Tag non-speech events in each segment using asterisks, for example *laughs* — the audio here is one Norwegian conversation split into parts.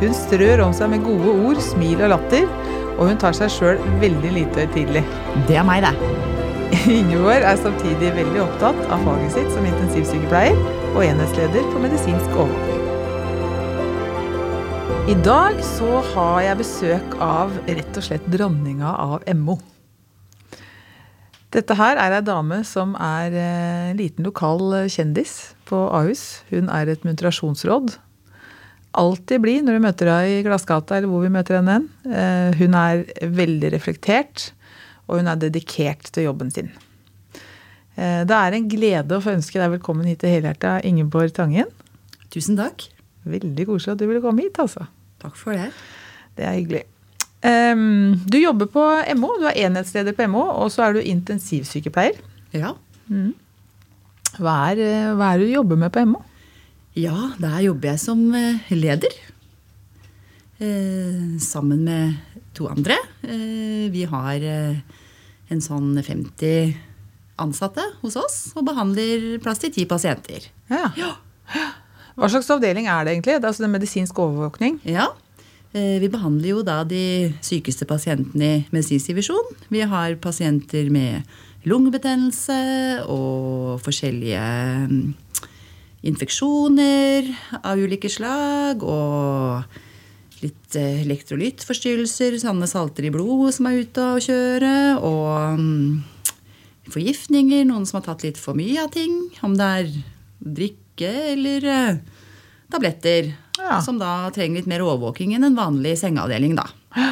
Hun strør om seg med gode ord, smil og latter, og hun tar seg sjøl veldig lite høytidelig. Det er meg, det. Ingeborg er samtidig veldig opptatt av faget sitt som intensivsykepleier og enhetsleder på medisinsk overvåking. I dag så har jeg besøk av rett og slett dronninga av MO. Dette her er ei dame som er en liten lokal kjendis på Ahus. Hun er et muntrasjonsråd. Alltid blid når du møter henne i Glassgata eller hvor vi møter henne. hen. Hun er veldig reflektert, og hun er dedikert til jobben sin. Det er en glede å få ønske deg velkommen hit til Helhjerta, Ingeborg Tangen. Tusen takk. Veldig koselig at du ville komme hit, altså. Takk for det. Det er hyggelig. Um, du jobber på MO, du er enhetsleder på MO, og så er du intensivsykepleier. Ja. Mm. Hva, er, hva er det du jobber med på MO? Ja, der jobber jeg som eh, leder. Eh, sammen med to andre. Eh, vi har en sånn 50 ansatte hos oss og behandler plass til ti pasienter. Ja. Ja. Hva slags avdeling er det egentlig? Det er altså det medisinsk overvåkning? Ja. Vi behandler jo da de sykeste pasientene i medisinsk divisjon. Vi har pasienter med lungebetennelse og forskjellige mm, infeksjoner av ulike slag. Og litt eh, elektrolyttforstyrrelser, sanne salter i blodet som er ute å kjøre. Og mm, forgiftninger, noen som har tatt litt for mye av ting. Om det er drikke eller eh, tabletter. Ja. Som da trenger litt mer overvåking enn en vanlig sengeavdeling, da.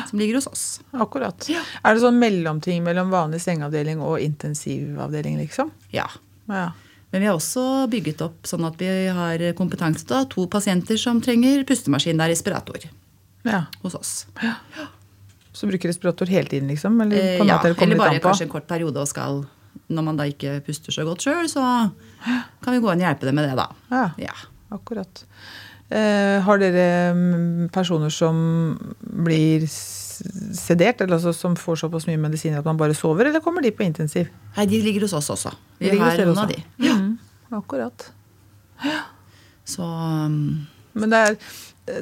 Som ligger hos oss. Akkurat. Ja. Er det sånn mellomting mellom vanlig sengeavdeling og intensivavdeling, liksom? Ja. Ja. Men vi har også bygget opp sånn at vi har kompetanse til to pasienter som trenger pustemaskin, det er respirator, ja. hos oss. Så bruker respirator hele tiden, liksom? Eller, Eh, ja, eller bare kanskje en kort periode og skal Når man da ikke puster så godt sjøl, så kan vi gå inn og hjelpe dem med det, da. Ja. Ja. Akkurat. Eh, har dere mm, personer som blir sedert, eller altså som får såpass mye medisiner at man bare sover, eller kommer de på intensiv? Nei, de ligger hos oss også. Vi De har noen av de. Ja. Mm, akkurat. Så um, Men det er,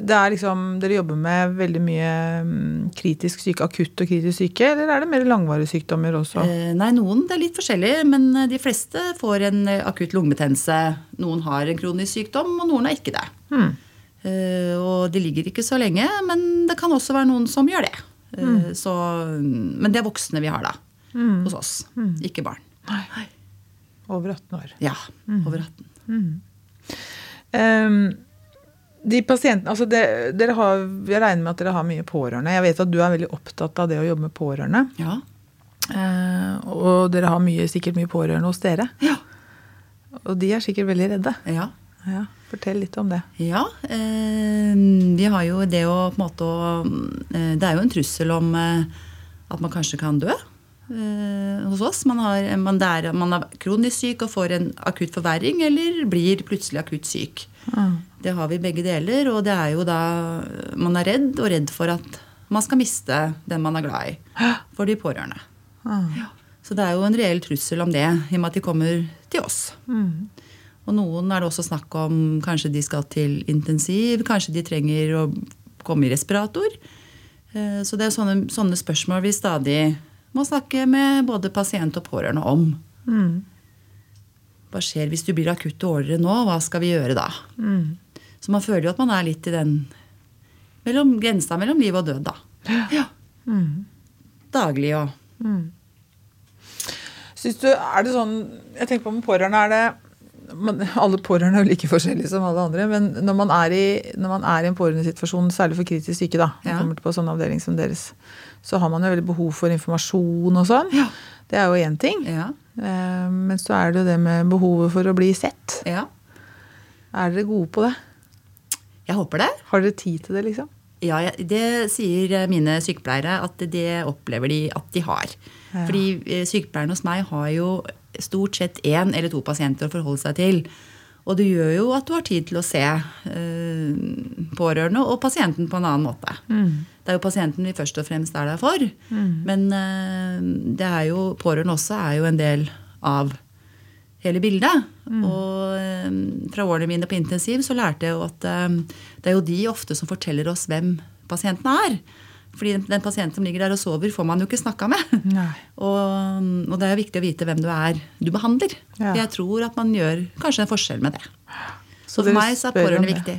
det er liksom Dere jobber med veldig mye mm, kritisk syke, akutt og kritisk syke, eller er det mer langvarige sykdommer også? eh, Nei, noen det er litt forskjellig, men eh, de fleste får en eh, akutt lungebetennelse. Noen har en kronisk sykdom, og noen har ikke det. Hmm. Eh, og de ligger ikke så lenge, men det kan også være noen som gjør det. Eh, så, men det er voksne vi har da, hos oss, ikke barn. Nei. Over 18 år. Ja, over 18. Um, de pasientene, altså det, dere har, Jeg regner med at dere har mye pårørende. Jeg vet at du er veldig opptatt av det å jobbe med pårørende. Ja. Eh, og dere har mye, sikkert mye pårørende hos dere. Ja. Og de er sikkert veldig redde. Ja. Ja, Fortell litt om det. Ja, eh, vi har jo det å på en måte eh, Det er jo en trussel om eh, at man kanskje kan dø eh, hos oss. Man, har, man, der, er, man er kronisk syk og får en akutt forverring, eller blir plutselig akutt syk. Det har vi begge deler, og det er jo da man er redd, og redd for at man skal miste den man er glad i. For de pårørende. Ja. Så det er jo en reell trussel om det, i og med at de kommer til oss. Og noen er det også snakk om kanskje de skal til intensiv, kanskje de trenger å komme i respirator. Eh, Så det er sånne, sånne spørsmål vi stadig må snakke med både pasient og pårørende om. Hva skjer hvis du blir akutt dårligere nå? Hva skal vi gjøre da? Så man føler jo at man er litt i den mellom, grensa mellom liv og død, da. Ja. Daglig og Syns du, er det sånn Jeg tenker på med pårørende, er det man, Alle pårørende er jo like forskjellige som alle andre, men når man er i, når man er i en pårørendesituasjon, særlig for kritisk syke, da, Ja. kommer på sånn avdeling som deres, så har man jo veldig behov for informasjon og sånn. Ja. Det er jo én ting. Ja. Eh, men så er det jo det med behovet for å bli sett. ja. Er dere gode på det? Jeg håper det. Har dere tid til det, liksom? Ja, det sier mine sykepleiere at det opplever de at de har. Ja. Fordi sykepleierne sykepleieren hos meg har jo stort sett én eller to pasienter å forholde seg til. Og det gjør jo at du har tid til å se eh, pårørende og pasienten på en annen måte. Det er jo pasienten vi først og fremst er der for. Men eh, det er jo, pårørende også er jo en del av hele bildet. Og eh, fra årene mine på intensiv så lærte jeg jo at eh, det er jo de ofte som forteller oss hvem pasienten er. Fordi den, den pasienten som ligger der og sover, får man jo ikke snakka med. *laughs* Og, og det er jo viktig å vite hvem du er du behandler. Ja. Jeg tror at man gjør kanskje en forskjell med det. Så, Så for meg så er pårørende viktig.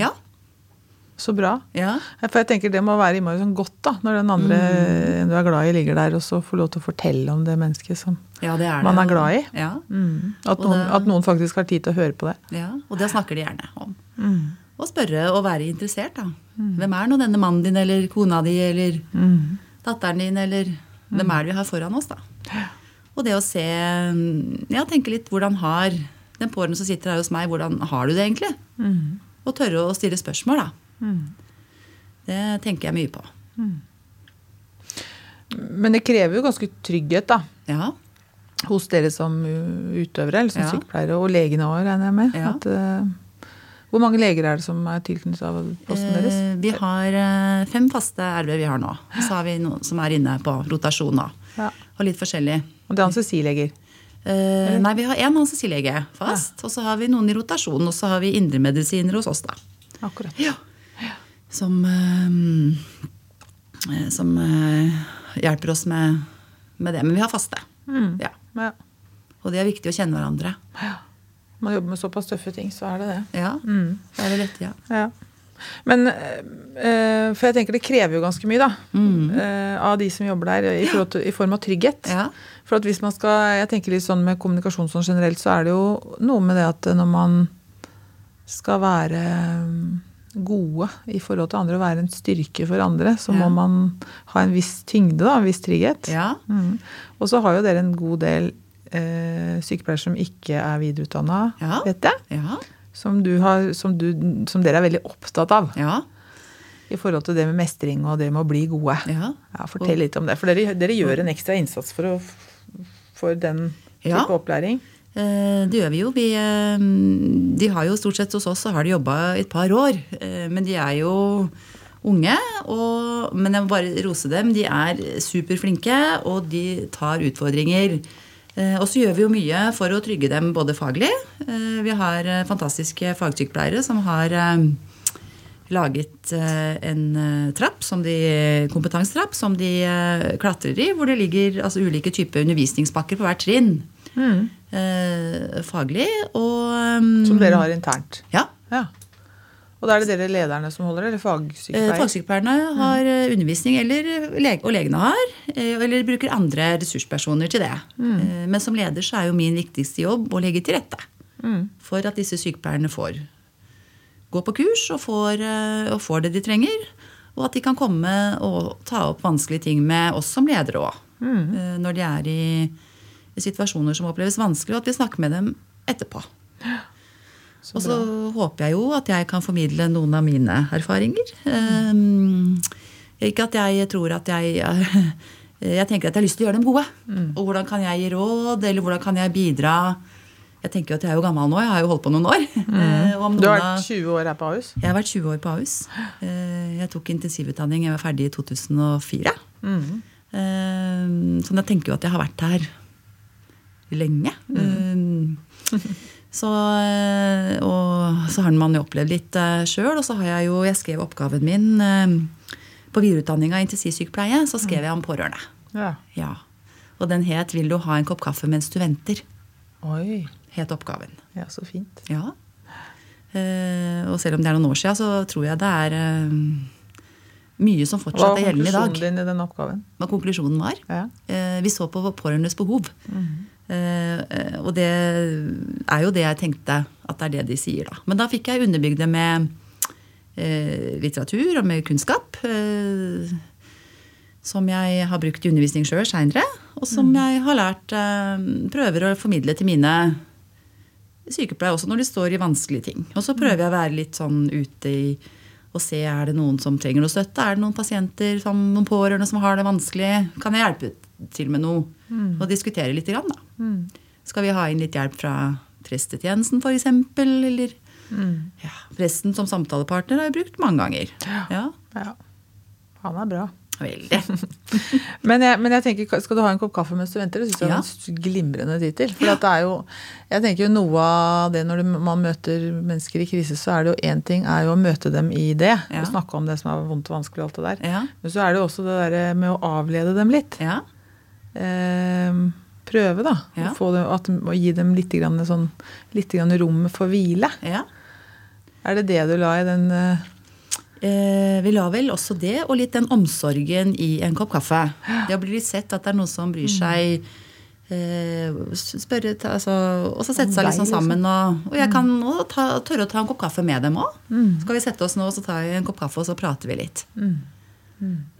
Ja. Så bra. ja. For jeg tenker Det må være innmari sånn godt da, når den andre Mm. du er glad i, ligger der, og så får lov til å fortelle om det mennesket som Ja, det er det. man er glad i. Ja, Mm. At, noen, det- at noen faktisk har tid til å høre på det. ja. Og det snakker de gjerne om. Mm. Og spørre og være interessert, da. Hvem er nå denne mannen din, eller kona di, eller Mm. datteren din, eller hvem er det vi har foran oss, da? Og det å se Ja, tenke litt hvordan har den pårørende som sitter her hos meg, hvordan har du det egentlig? Mm. Og tørre å stille spørsmål, da. Mm. Det tenker jeg mye på. Men det krever jo ganske trygghet da, Ja. hos dere som utøvere, eller som Ja. sykepleiere, og legene òg, regner jeg med. Ja. At, uh, hvor mange leger er det som er tilknyttet av posten deres? Eh, Vi har eh, fem faste RV vi har nå. Og så har vi noen som er inne på rotasjon. Ja. Og litt forskjellig. Og det er anestesileger. Eh, nei, vi har én anestesilege fast. Og så har vi noen i rotasjon. Og så har vi indremedisiner hos oss, da. Akkurat. Som, eh, som hjelper oss med, med det. Men vi har faste. Mm. Ja. Ja. Og det er viktig å kjenne hverandre. Man jobber med såpass tøffe ting, så er det det. Ja, Mm. det er det lette, ja. Ja. Men eh, For jeg tenker det krever jo ganske mye, da. eh, av de som jobber der, i, til, i form av trygghet. Mm. Ja. For at hvis man skal Jeg tenker litt sånn med kommunikasjon sånn generelt, så er det jo noe med det at når man skal være mm, gode i forhold til andre og være en styrke for andre, så Ja. må man ha en viss tyngde, da, en viss trygghet. ja. Mm. Og så har jo dere en god del eh, sykepleiere som ikke er videreutdanna, Ja. vet jeg. Ja. Som, du har, som, du, som dere er veldig opptatt av Ja. i forhold til det med mestring og det med å bli gode. ja. Ja, fortell litt om det. For dere, dere gjør en ekstra innsats for, å, for den type opplæring. Eh, Det gjør vi jo. Vi, eh, de har jo stort sett hos oss så har de jobba et par år. eh, Men de er jo unge. Og, men jeg må bare rose dem. De er superflinke, og de tar utfordringer. Eh, Og så gjør vi jo mye for å trygge dem både faglig. Eh, Vi har eh, fantastiske fagsykepleiere som har laget en trapp, som de, kompetansetrapp, som de klatrer i, hvor det ligger altså, ulike typer undervisningspakker på hvert trinn. Mm. faglig og um, Som dere har internt. Ja. Ja. Og da er det dere lederne som holder det, eller Eh, fagsykepleiere? Fagsykepleierne har mm. undervisning, eller, og legene har. eh, Eller bruker andre ressurspersoner til det. Mm. Men som leder så er jo min viktigste jobb å legge til rette Mm. for at disse sykepleierne får gå på kurs og får, eh, og får det de trenger. Og at de kan komme og ta opp vanskelige ting med oss som ledere òg. Når de er i, i situasjoner som oppleves vanskelig, og at vi snakker med dem etterpå. Og så håper jeg jo at jeg kan formidle noen av mine erfaringer. Um, ikke at jeg tror at jeg Jeg tenker at jeg har lyst til å gjøre dem gode. Og hvordan kan jeg gi råd, eller hvordan kan jeg bidra? Jeg tenker jo at jeg er jo gammel nå, jeg har jo holdt på noen år. Mm. om Du har vært 20 år her på Ahus? jeg har vært 20 år på Ahus. Eh, Jeg tok intensivutdanning, jeg var ferdig i 2004. Mm. Eh, Så jeg tenker jo at jeg har vært her lenge. Eh, Så, eh, og så har man jo opplevd litt sjøl, og så har jeg jo Jeg skrev oppgaven min eh, på videreutdanning av intensivsykepleie. Så skrev jeg om pårørende. Ja. Ja. Og den het 'Vil du ha en kopp kaffe mens du venter'? Oi. het oppgaven. Ja, så fint. Ja. Eh, og selv om det er noen år siden, så tror jeg det er eh, mye som Hva fortsatt var er gjeldende i dag. konklusjonen din i den oppgaven? Hva konklusjonen var. Ja. Eh, vi så på pårørendes behov. Eh, eh, og det er jo det jeg tenkte at det er det de sier, da. Men da fikk jeg underbygd det med eh, litteratur og med kunnskap. Eh, som jeg har brukt i undervisning sjøl seinere, og som jeg har lært eh, Prøver å formidle til mine sykepleiere også når de står i vanskelige ting. Og så prøver jeg å være litt sånn ute i og se er det noen som trenger noe støtte. Er det noen pasienter, som, noen pårørende som har det vanskelig? Kan jeg hjelpe til med noe? Og diskutere litt. Grann, da. Skal vi ha inn litt hjelp fra prestetjenesten f.eks.? Eller ja, presten som samtalepartner har jeg brukt mange ganger. Ja, Ja. Han er bra. Veldig. *laughs* Men jeg, men jeg tenker, skal du ha en kopp kaffe mens du venter? Det synes jeg Ja. er en glimrende tittel. For at det er jo, jeg tenker jo noe av det når du, man møter mennesker i krise, så er det jo én ting er jo å møte dem i det. Ja. Og snakke om det som er vondt og vanskelig og alt det der. Ja. Men så er det jo også det der med å avlede dem litt. ja. Eh, prøve, da. Ja. Å, få dem, at, å gi dem litt, grann, sånn, litt grann rom for hvile. ja. Er det det du la i den eh, Eh, vi la vel også det, og litt den omsorgen i en kopp kaffe. Det å bli litt sett, at det er noen som bryr seg. Eh, spørre, altså, og så sette seg litt liksom sammen. Og, og jeg kan og ta, tørre å ta en kopp kaffe med dem òg. Skal vi sette oss nå, så tar vi en kopp kaffe, og så prater vi litt.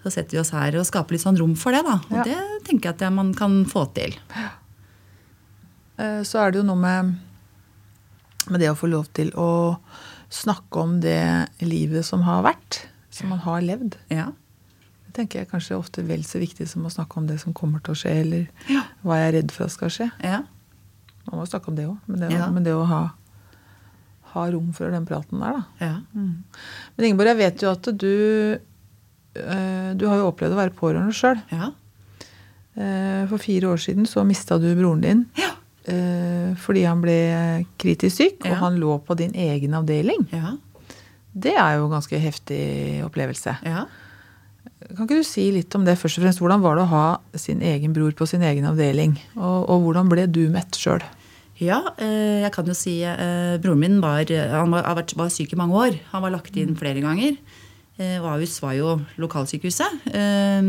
Så setter vi oss her og skaper litt sånn rom for det. da. Og Ja. det tenker jeg at man kan få til. Eh, så er det jo noe med, med det å få lov til å snakke om det livet som har vært, som man har levd. Ja. Det tenker jeg kanskje ofte vel så viktig som å snakke om det som kommer til å skje, eller Ja. hva jeg er redd for at skal skje. Ja. Man må snakke om det òg, men, det, men det å ha, ha rom for den praten der, da. ja. Men Ingeborg, jeg vet jo at du Du har jo opplevd å være pårørende sjøl. ja. For fire år siden så mista du broren din. Ja. eh, fordi han ble kritisk syk, og han lå på din egen avdeling. Ja. Det er jo en ganske heftig opplevelse. ja. Kan ikke du si litt om det først og fremst? Hvordan var det å ha sin egen bror på sin egen avdeling? Og, og hvordan ble du mett sjøl? Ja, eh, jeg kan jo si eh, Broren min var, han var, var syk i mange år. Han var lagt inn flere ganger. Eh, og Ahus var jo lokalsykehuset. Eh,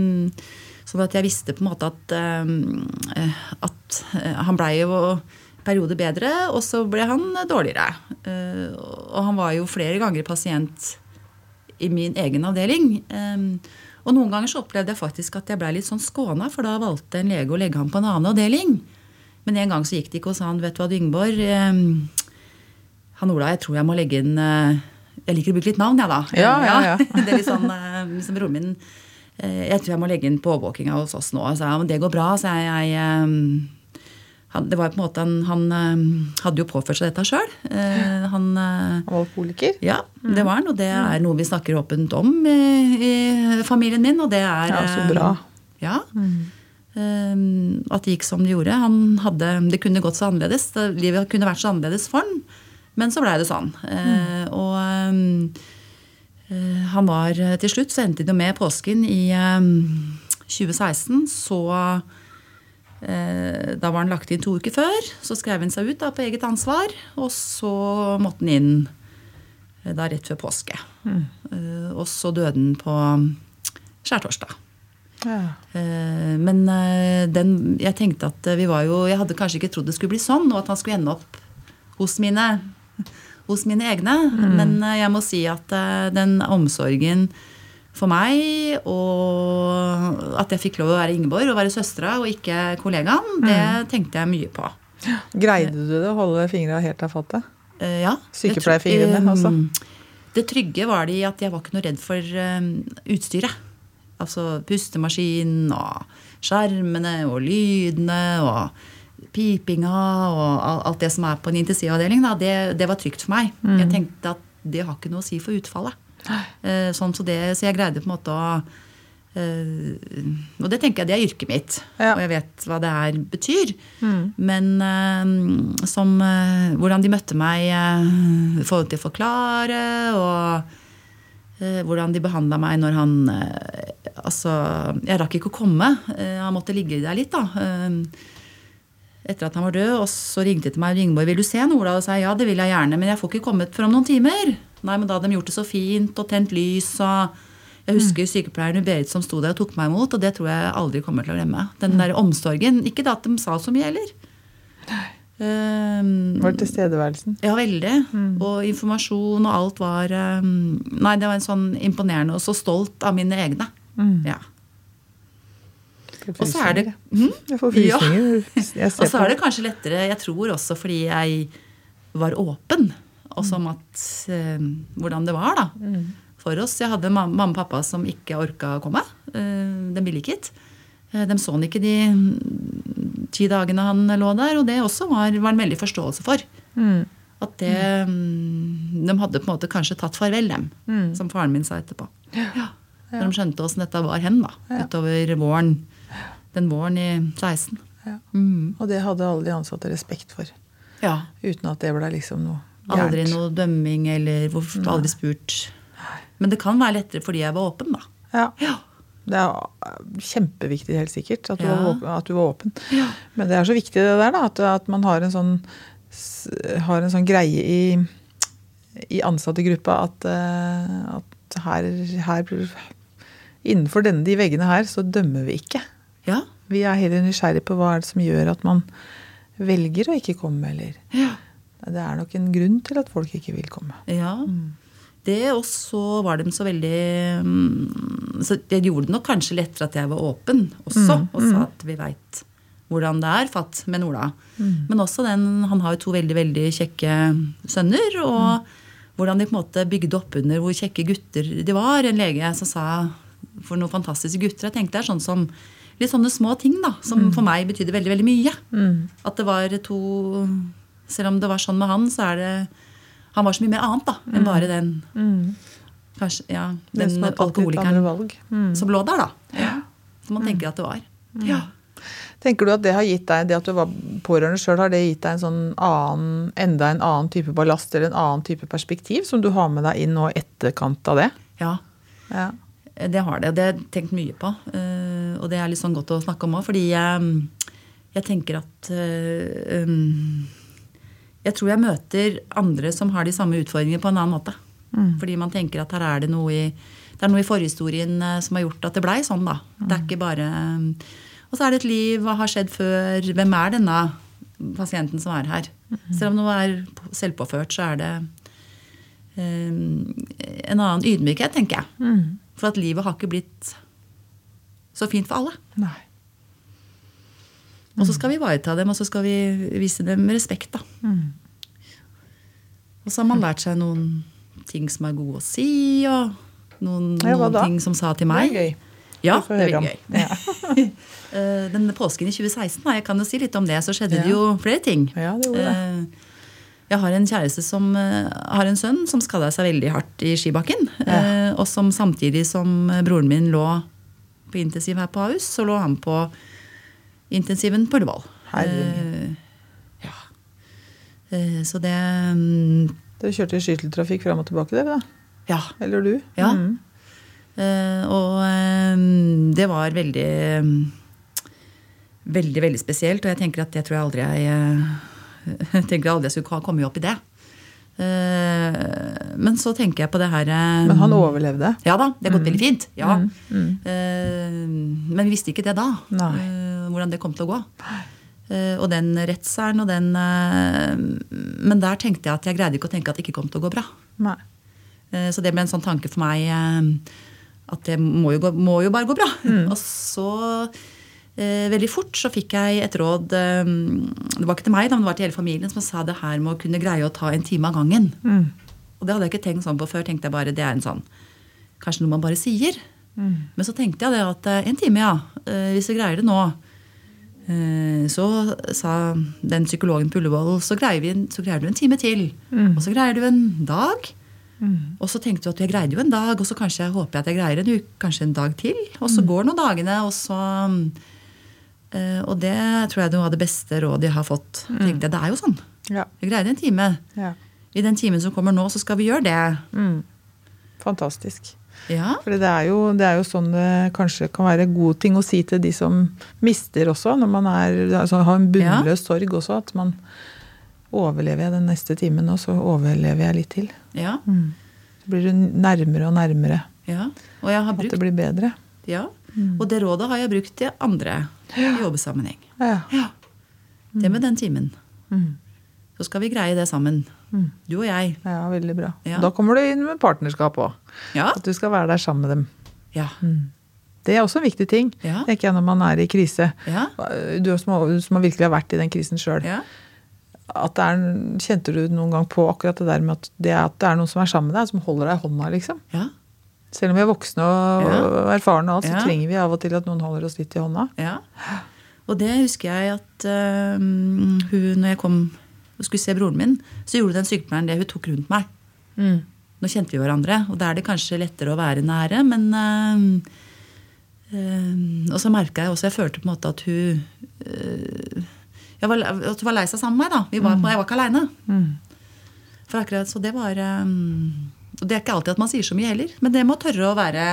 sånn at jeg visste på en måte at, eh, at eh, han blei jo periode bedre, og så ble han dårligere. Og han var jo flere ganger pasient i min egen avdeling. Eh, og noen ganger så opplevde jeg faktisk at jeg blei litt sånn skåna, for da valgte en lege å legge ham på en annen avdeling. Men en gang så gikk det ikke, sa han vet du hva, Dyngborg Han Ola, jeg tror jeg må legge inn Jeg liker å bruke litt navn, jeg, da. Ja, ja, ja. *laughs* det er litt sånn eh, liksom broren min eh, Jeg tror jeg må legge inn på overvåkinga hos oss nå. Så jeg, men det går bra, så jeg, jeg eh, han, det var på en måte han, han hadde jo påført seg dette sjøl. han Han var alkoholiker. ja, det var han, og det er noe vi snakker åpent om i, i familien min. Og det er Ja, så bra. Ja. Mm at det gikk som det gjorde. Han hadde, det kunne gått så annerledes. Livet kunne vært så annerledes for han, men så blei det sånn. Eh, og eh, han var Til slutt så endte det med påsken i eh, 2016. Så Eh, Da var han lagt inn to uker før. Så skrev han seg ut da, på eget ansvar. Og så måtte han inn eh, da rett før påske. Eh, Og så døde han på skjærtorsdag. Ja. Eh, Men eh, den, jeg tenkte at vi var jo Jeg hadde kanskje ikke trodd det skulle bli sånn, og at han skulle ende opp hos mine, *laughs* hos mine egne. Men eh, jeg må si at eh, den omsorgen for meg, og at jeg fikk lov å være Ingeborg og være søstera og ikke kollegaen, det tenkte jeg mye på. Greide du det å holde fingra helt av fattet? Eh, ja. Sykepleierfingrene, altså. eh, Det trygge var det i at jeg var ikke noe redd for utstyret. Altså pustemaskinen og skjermene og lydene og pipinga og alt det som er på en intensivavdeling. Da, det, det var trygt for meg. Mm. Jeg tenkte at det har ikke noe å si for utfallet. Eh, sånn, så, det, så jeg greide på en måte å eh, Og det tenker jeg det er yrket mitt. Ja. Og jeg vet hva det her betyr. Men eh, som hvordan de møtte meg i forhold til å forklare, og hvordan de behandla meg når han Altså, jeg rakk ikke å komme. Han måtte ligge der litt, da. Etter at han var død. Og så ringte de til meg og Ingeborg, vil du se noe? Og sa ja, det vil jeg gjerne, men jeg får ikke kommet før om noen timer. Nei, men da hadde de gjort det så fint og tent lys og Jeg husker sykepleieren Berit som sto der og tok meg imot, og det tror jeg aldri kommer til å glemme. Den der omsorgen. Ikke da at de sa så mye heller. Um, Var det tilstedeværelsen? ja, veldig. Og informasjon og alt var um, Nei, det var en sånn imponerende og så stolt av mine egne. Ja. Og så er det Mhm. Jeg får frysninger. Ja. *laughs* Og så er det kanskje lettere, jeg tror også fordi jeg var åpen, også om at, eh, hvordan det var, da. For for oss. Jeg hadde mamma og pappa som ikke orka å komme. Eh, De ville ikke hit. Eh, De så han ikke de mm, ti dagene han lå der, og det også var, var en veldig forståelse for. Mm. At det mm, De hadde på en måte kanskje tatt farvel, dem, Mm. som faren min sa etterpå. Ja. Når de skjønte åssen dette var hen, da. Ja. Utover våren. Den våren i 16. Ja. Mm. Og det hadde alle de ansatte respekt for. Ja. Uten at det ble liksom noe gærent. Aldri noe dømming eller hvorfor aldri spurt. Men det kan være lettere fordi jeg var åpen, da. Ja. Ja. Det er kjempeviktig, helt sikkert, at du, var, åpen, du var åpen. Ja. Men det er så viktig det der, da, at, at man har en sånn, har en sånn greie i, i ansattgruppa at, eh, at her, her Innenfor denne, de veggene her så dømmer vi ikke. Ja. Vi er heller nysgjerrig på hva er det som gjør at man velger å ikke komme, eller ja. Det er nok en grunn til at folk ikke vil komme. ja. Det også var de så veldig mm, Så jeg gjorde det nok kanskje lettere at jeg var åpen også, og sa at vi veit hvordan det er fatt med Ola. Men også den Han har jo to veldig, veldig kjekke sønner. Og hvordan de på en måte bygde opp under hvor kjekke gutter de var. En lege som sa for noen fantastiske gutter. Jeg tenkte det er sånn som litt sånne små ting da, som for meg betydde veldig, veldig mye. At det var to Selv om det var sånn med han, så er det Han var så mye mer annet da, enn bare den Kanskje, ja, Den alkoholikeren. Mm. som lå der, da. Som man tenker at det var. Ja. Tenker du at det har gitt deg, det at du var pårørende sjøl, har det gitt deg en sånn annen, enda en annen type ballast eller en annen type perspektiv som du har med deg inn nå etterkant av det? ja. Ja. Det har det. Det har jeg tenkt mye på. eh, Og det er litt sånn godt å snakke om òg, fordi jeg, jeg tenker at eh, um, Jeg tror jeg møter andre som har de samme utfordringene på en annen måte. Fordi man tenker at her er det noe i det er noe i forhistorien eh, som har gjort at det blei sånn, da. Det er ikke bare um, Og så er det et liv, hva har skjedd før? Hvem er denne pasienten som er her? Selv om noe er selvpåført, så er det um, en annen ydmykhet, tenker jeg. For at livet har ikke blitt så fint for alle. Nei. Og så skal vi ivareta dem, og så skal vi vise dem respekt. da. Og så har man lært seg noen ting som er gode å si, og noen, Ja, noen ting som sa til meg. Det er gøy. Ja, Det er veldig gøy. Ja. *laughs* Denne påsken i 2016, da, jeg kan jo si litt om det, så skjedde det jo flere ting. Ja, det gjorde det. Eh, Jeg har en kjæreste som eh, har en sønn som skada seg veldig hardt i skibakken. eh, Og som samtidig som broren min lå på intensiv her på Ahus, så lå han på intensiven på Ullevål. Eh, Ja. Uh, Så det um, Dere kjørte skytteltrafikk fram og tilbake, dere da? Ja. Eller du? Ja. Mm. Uh, og eh, det var veldig eh, Veldig, veldig spesielt. Og jeg tenker at det tror jeg aldri jeg eh, jeg tenker aldri jeg skulle komme opp i det. Eh, men så tenker jeg på det her eh, Men han overlevde? Ja da, det har gått veldig fint. Ja. Mm, mm. Eh, men vi visste ikke det da. Nei. hvordan det kom til å gå. Og den rettssalen og den Men der tenkte jeg at jeg greide ikke å tenke at det ikke kom til å gå bra. Nei. Så det ble en sånn tanke for meg at det må jo, gå, må jo bare gå bra. Og så veldig fort så fikk jeg et råd eh, Det var ikke til meg, men det var til hele familien som sa det her med å kunne greie å ta en time av gangen. Mm. Og det hadde jeg ikke tenkt sånn på før. tenkte jeg bare, Det er en sånn, kanskje noe man bare sier. Men så tenkte jeg det at eh, en time, ja. eh, Hvis vi greier det nå. Eh, Så sa den psykologen på Ullevål så så greier du en time til. Og så greier du en dag. Og så tenkte du at jeg greide jo en dag, og så kanskje jeg håper jeg at jeg greier en uke, kanskje en dag til. Og så går nå dagene, og så eh, Og det tror jeg er noe av det beste rådet jeg har fått. jeg, Det er jo sånn. Ja. det greide en time. ja. I den timen som kommer nå, så skal vi gjøre det. Mm. Fantastisk. Ja. For det det er jo sånn det kanskje kan være gode ting å si til de som mister også, når man er, altså, har en bunnløs sorg også. At man overlever jeg den neste timen og så overlever jeg litt til. Ja. Så blir du nærmere og nærmere ja. Og jeg har brukt, at det blir bedre. Ja. Og det rådet har jeg brukt til andre i jobbsammenheng. Ja. Ja. Det med den timen. Mm. Så skal vi greie det sammen. Du og jeg. ja, veldig bra. Ja. Da kommer du inn med partnerskap òg. Ja. At du skal være der sammen med dem. Ja. Det er også en viktig ting tenker jeg, når man er i krise. Ja. Du som, som har virkelig har vært i den krisen sjøl. ja. At er, kjente du noen gang på akkurat det der med at det, at det er noen som er sammen med deg, som holder deg i hånda, liksom? ja. Selv om vi er voksne og Ja. erfarne, og alt, så Ja. trenger vi av og til at noen holder oss litt i hånda. Ja. Og det husker jeg at uh, hun, når jeg kom og skulle se broren min, så gjorde den sykepleieren det. Hun tok rundt meg. Nå kjente vi hverandre, og da er det kanskje lettere å være nære, men uh, uh, Og så merka jeg også Jeg følte på en måte at hun eh, jeg var, at hun var lei seg sammen med meg. da. Vi var, Jeg var ikke aleine. For akkurat, så det var eh, Og det er ikke alltid at man sier så mye heller, men det må tørre å være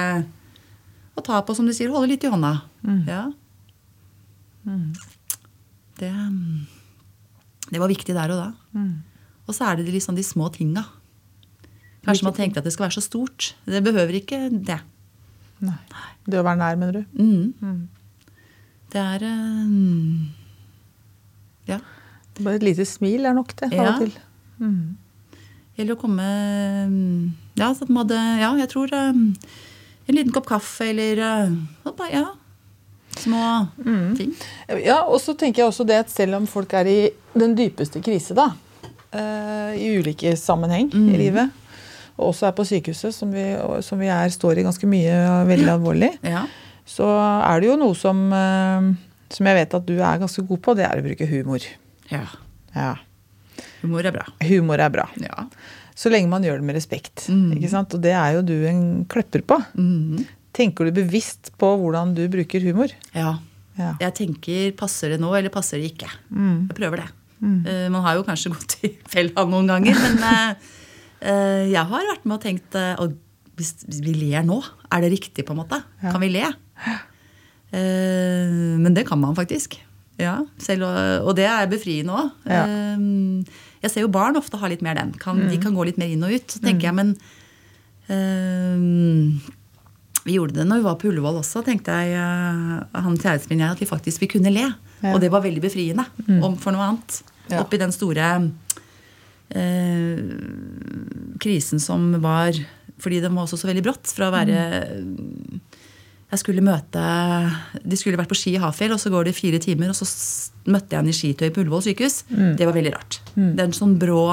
Å ta på, som du sier, holde litt i hånda. Ja. Det, det var viktig der og da. Og så er det liksom de små tinga. Kanskje man tenkte at det skal være så stort. Det behøver ikke det. Nei. Det å være nær, mener du? Mm. Det er eh, Ja. Bare et lite smil er nok, det. Av og til. Gjelder å komme Ja, så at man hadde Ja, jeg tror eh, en liten kopp kaffe eller eh, Ja. Små ting. Ja, og så tenker jeg også det at selv om folk er i den dypeste krise, da, eh, i ulike sammenheng i livet, og også er på sykehuset, som vi, som vi er, står i ganske mye veldig alvorlig, *clears throat* Ja. så er det jo noe som, eh, som jeg vet at du er ganske god på, det er å bruke humor. ja. Ja. Humor er bra. Humor er bra. Ja. Så lenge man gjør det med respekt. Mm. Ikke sant? Og det er jo du en klepper på. Mm. Tenker du bevisst på hvordan du bruker humor? ja. Ja. Jeg tenker passer det nå, eller passer det ikke? Mm. Jeg prøver det. Eh, man har jo kanskje gått i *laughs* fella noen ganger, men *laughs* eh, eh, jeg har vært med og tenkt uh, hvis vi ler nå, er det riktig, på en måte? Ja. Kan vi le? Men det kan man faktisk. Ja, selv, og, og det er befriende òg. Ja. Jeg ser jo barn ofte har litt mer den. Kan, De kan gå litt mer inn og ut. Så tenker jeg, men eh, Vi gjorde det når vi var på Ullevål også, tenkte jeg, eh, han kjæresten min og jeg, at vi faktisk vi kunne le. Ja. Og det var veldig befriende om for noe annet. Ja. Oppi den store eh, krisen som var Fordi den var også så veldig brått. Fra å være Jeg skulle møte De skulle vært på ski i Hafjell, og så går det fire timer, og så møtte jeg henne i skitøy på Ullevål sykehus. Det var veldig rart. Det er en sånn brå,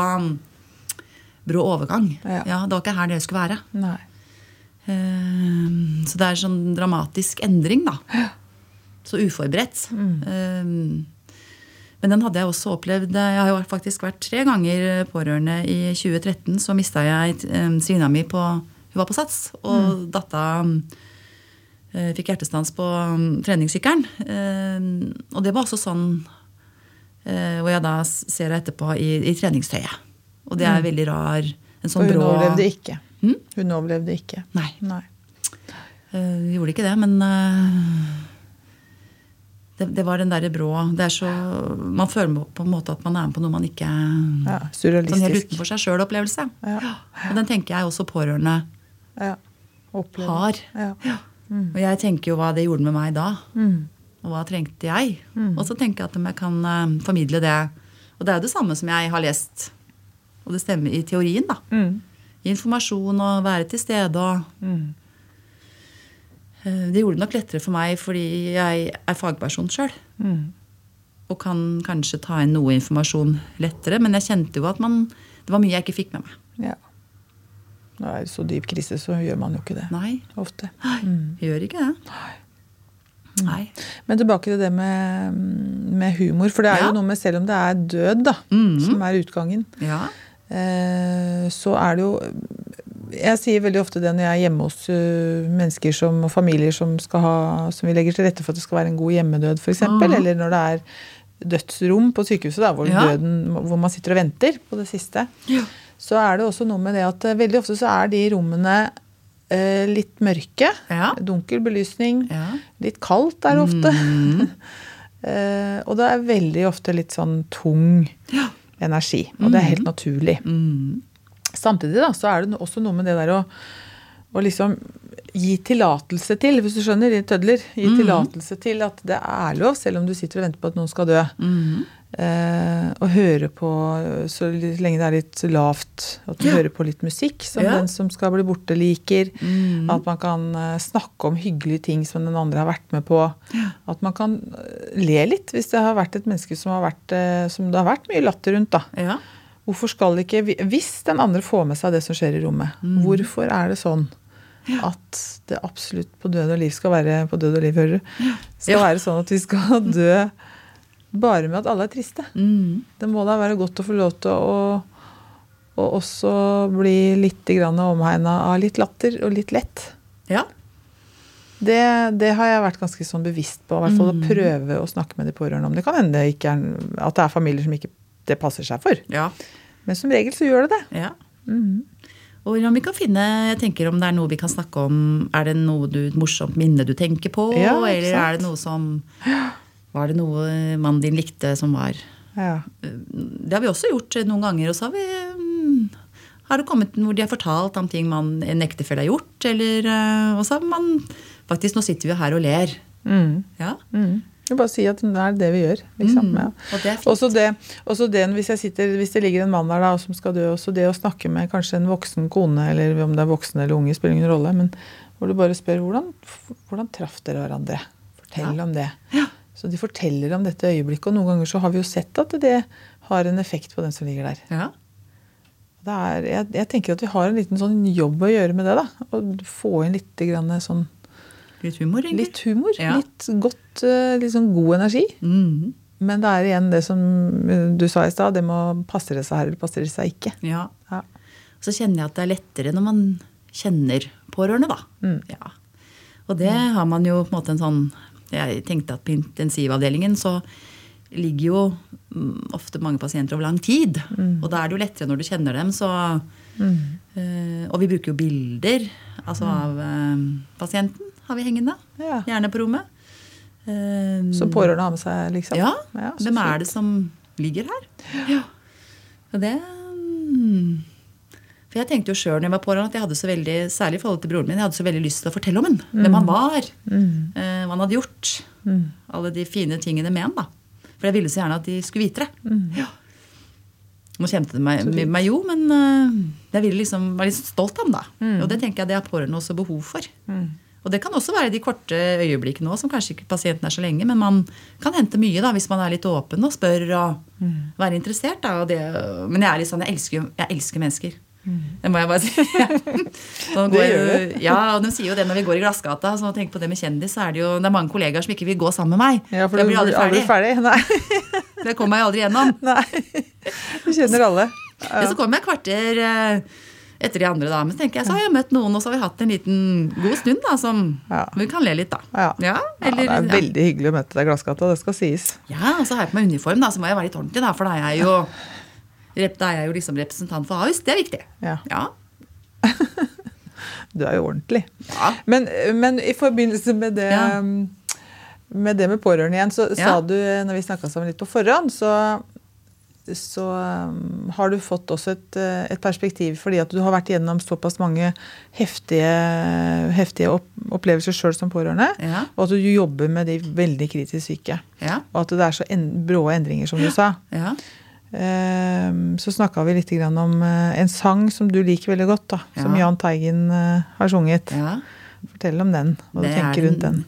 brå overgang. Ja. Ja, Det var ikke her dere skulle være. Nei. Eh, Så det er en sånn dramatisk endring, da. Så uforberedt. Eh, Men den hadde jeg også opplevd. Jeg har jo faktisk vært tre ganger pårørende. I 2013 så mista jeg um, svina mi på Hun var på Sats, og datta eh, fikk hjertestans på mm, treningssykkelen. Eh, Og det var også sånn eh, hvor jeg da ser henne etterpå i, i treningstøyet. Og det er veldig rar. En sånn Og hun brå overlevde ikke. Hmm? Hun overlevde ikke. Nei. Nei. Uh, gjorde ikke det, men uh, det, det var den derre brå det er så, Man føler på en måte at man er med på noe man ikke Ja, Sånn helt utenfor seg sjøl-opplevelse. Ja. Og den tenker jeg også pårørende Ja. Har. Ja. Og jeg tenker jo hva det gjorde med meg da. Mm. Og hva trengte jeg? Og så tenker jeg at om jeg kan uh, formidle det. Og det er jo det samme som jeg har lest, og det stemmer i teorien, da. Mm. Informasjon og være til stede og Mm. Eh, Det gjorde det nok lettere for meg fordi jeg er fagperson sjøl. Mm. Og kan kanskje ta inn noe informasjon lettere. Men jeg kjente jo at man, det var mye jeg ikke fikk med meg. Ja. Når det er så dyp krise, så gjør man jo ikke det. Nei, Ofte. Mm. gjør ikke det. Nei. Nei. Men tilbake til det med, med humor. For det er Ja. jo noe med, selv om det er død da, mm. som er utgangen, Ja. eh, så er det jo Jeg sier veldig ofte det når jeg er hjemme hos eh, mennesker som, og familier som, ha, som vi legger til rette for at det skal være en god hjemmedød, f.eks. Ah. Eller når det er dødsrom på sykehuset, da, hvor, Ja. døden, hvor man sitter og venter på det siste. Ja. Så er det også noe med det at eh, veldig ofte så er de rommene eh, litt mørke. Ja. Dunkel belysning. ja. Litt kaldt er det ofte. Mm. *laughs* Eh, og det er veldig ofte litt sånn tung Ja. energi. Og det er helt naturlig. Mm. Samtidig da, så er det også noe med det der å, å liksom gi tillatelse til, hvis du skjønner, i tødler. Gi Mhm. tillatelse til at det er lov, selv om du sitter og venter på at noen skal dø. Mm. Eh, og høre på, så lenge det er litt lavt, at du Ja. hører på litt musikk som Ja. den som skal bli borte, liker. Mm. At man kan eh, snakke om hyggelige ting som den andre har vært med på. At man kan eh, le litt hvis det har vært et menneske som, har vært, eh, som det har vært mye latter rundt. da. Ja. Hvorfor skal ikke, Hvis den andre får med seg det som skjer i rommet, Mm. hvorfor er det sånn at det absolutt på død og liv skal være på død og liv, hører du. Skal Ja. være sånn at vi skal *laughs* dø bare med at alle er triste. Mm. Det må da være godt å få lov til å, og også bli litt omhegna av litt latter og litt lett. Ja. Det, det har jeg vært ganske sånn bevisst på. I hvert fall Mm. å prøve å snakke med de pårørende om. Det kan hende det ikke er, at det er familier som ikke det passer seg for. Ja. Men som regel så gjør det det. ja. Mhm. Og om vi kan finne, jeg tenker om det er noe vi kan snakke om, er det noe du, et morsomt minne du tenker på? Ja, eller sant? er det noe som Var det noe mannen din likte som var Ja. Det har vi også gjort noen ganger. Og så har vi mm, har det kommet hvor de har fortalt om ting man, en ektefelle har gjort. Eller, eh, og så har man Faktisk, nå sitter vi her og ler. Mm. Ja. Mhm. Jeg bare si at det er det vi gjør. Liksom. Mm, Ja. og det er fint. Også det, også det hvis, jeg sitter, hvis det ligger en mann der da, som skal dø, også det å snakke med kanskje en voksen kone, eller om det er voksen eller unge, spiller ingen rolle, men hvor du bare spør hvordan, hvordan traff dere hverandre? Fortell Ja. om det. Så de forteller om dette øyeblikket, og noen ganger så har vi jo sett at det har en effekt på den som ligger der. ja. Det er, jeg, jeg tenker at vi har en liten sånn jobb å gjøre med det. da, Å få inn litt, grann sånn, Litt humor, egentlig. litt humor. Ja. Litt godt, eh, litt sånn god energi. Mm. Men det er igjen det som du sa i stad, det må passe det seg her eller passe det seg ikke. Ja. Ja. Så kjenner jeg at det er lettere når man kjenner pårørende, da. Mm. Ja. Og det har man jo på en måte en sånn Jeg tenkte at på intensivavdelingen så ligger jo mm, ofte mange pasienter over lang tid. Og da er det jo lettere når du kjenner dem, så Mm. øh, Og vi bruker jo bilder altså av øh, pasienten har vi hengende. Ja. Gjerne på rommet. Eh, Som pårørende har med seg, liksom? ja. ja Hvem er det som ligger her? Ja. Og det mm. For jeg tenkte jo sjøl når jeg var pårørende, at jeg hadde så veldig, særlig i forhold til broren min, jeg hadde så veldig lyst til å fortelle om ham. Hvem han var. Mm. eh, hva han hadde gjort. Alle de fine tingene med han. da. For jeg ville så gjerne at de skulle vite det. Mm. Ja. Nå kjente det meg, meg jo, men eh, jeg ville liksom være litt stolt av ham. da. Mm. Og det tenker jeg det har pårørende også behov for. Og det kan også være de korte øyeblikkene òg, som kanskje ikke pasienten er så lenge, men man kan hente mye da, hvis man er litt åpen og spør og Mm. være interessert. Da, og det, men jeg er litt sånn, jeg elsker, jeg elsker mennesker. Det må jeg bare si. *laughs* Ja. Mm. Det gjør jeg Ja, og de sier jo det når vi går i glassgata. Så tenk på det med kjendis, så er det jo det er mange kollegaer som ikke vil gå sammen med meg. Ja, for jeg du blir aldri ferdig. ferdig. Nei. Det kommer jeg aldri gjennom. *laughs* Nei. Du kjenner alle. Ja. Så kommer jeg et kvarter eh, etter de andre, da. Men så tenker jeg, så har jeg møtt noen, og så har vi hatt en liten god stund da, som Ja. vi kan le litt, da. Ja. Ja, Ja, det er veldig hyggelig å møte deg i Glassgata, det skal sies. Ja, og så har jeg på meg uniform, da, så må jeg være litt ordentlig, da, for da er jeg jo, da er jeg jo liksom representant for Ahus. Det er viktig. Ja. Ja. *laughs* Du er jo ordentlig. Ja. Men, men i forbindelse med det, med det med pårørende igjen, så sa du, når vi snakka sammen litt på forhånd, så, så um, har du fått også et, eh, et perspektiv fordi at du har vært igjennom såpass mange heftige, heftige opp, opplevelser sjøl som pårørende, Ja. og at du jobber med de veldig kritisk syke. Ja. Og at det er så en, brå endringer, som du sa. Ja. Ehm, Så snakka vi litt grann om eh, en sang som du liker veldig godt, da, som Ja. Jahn Teigen eh, har sunget. ja. Fortell om den, hva du er tenker rundt den.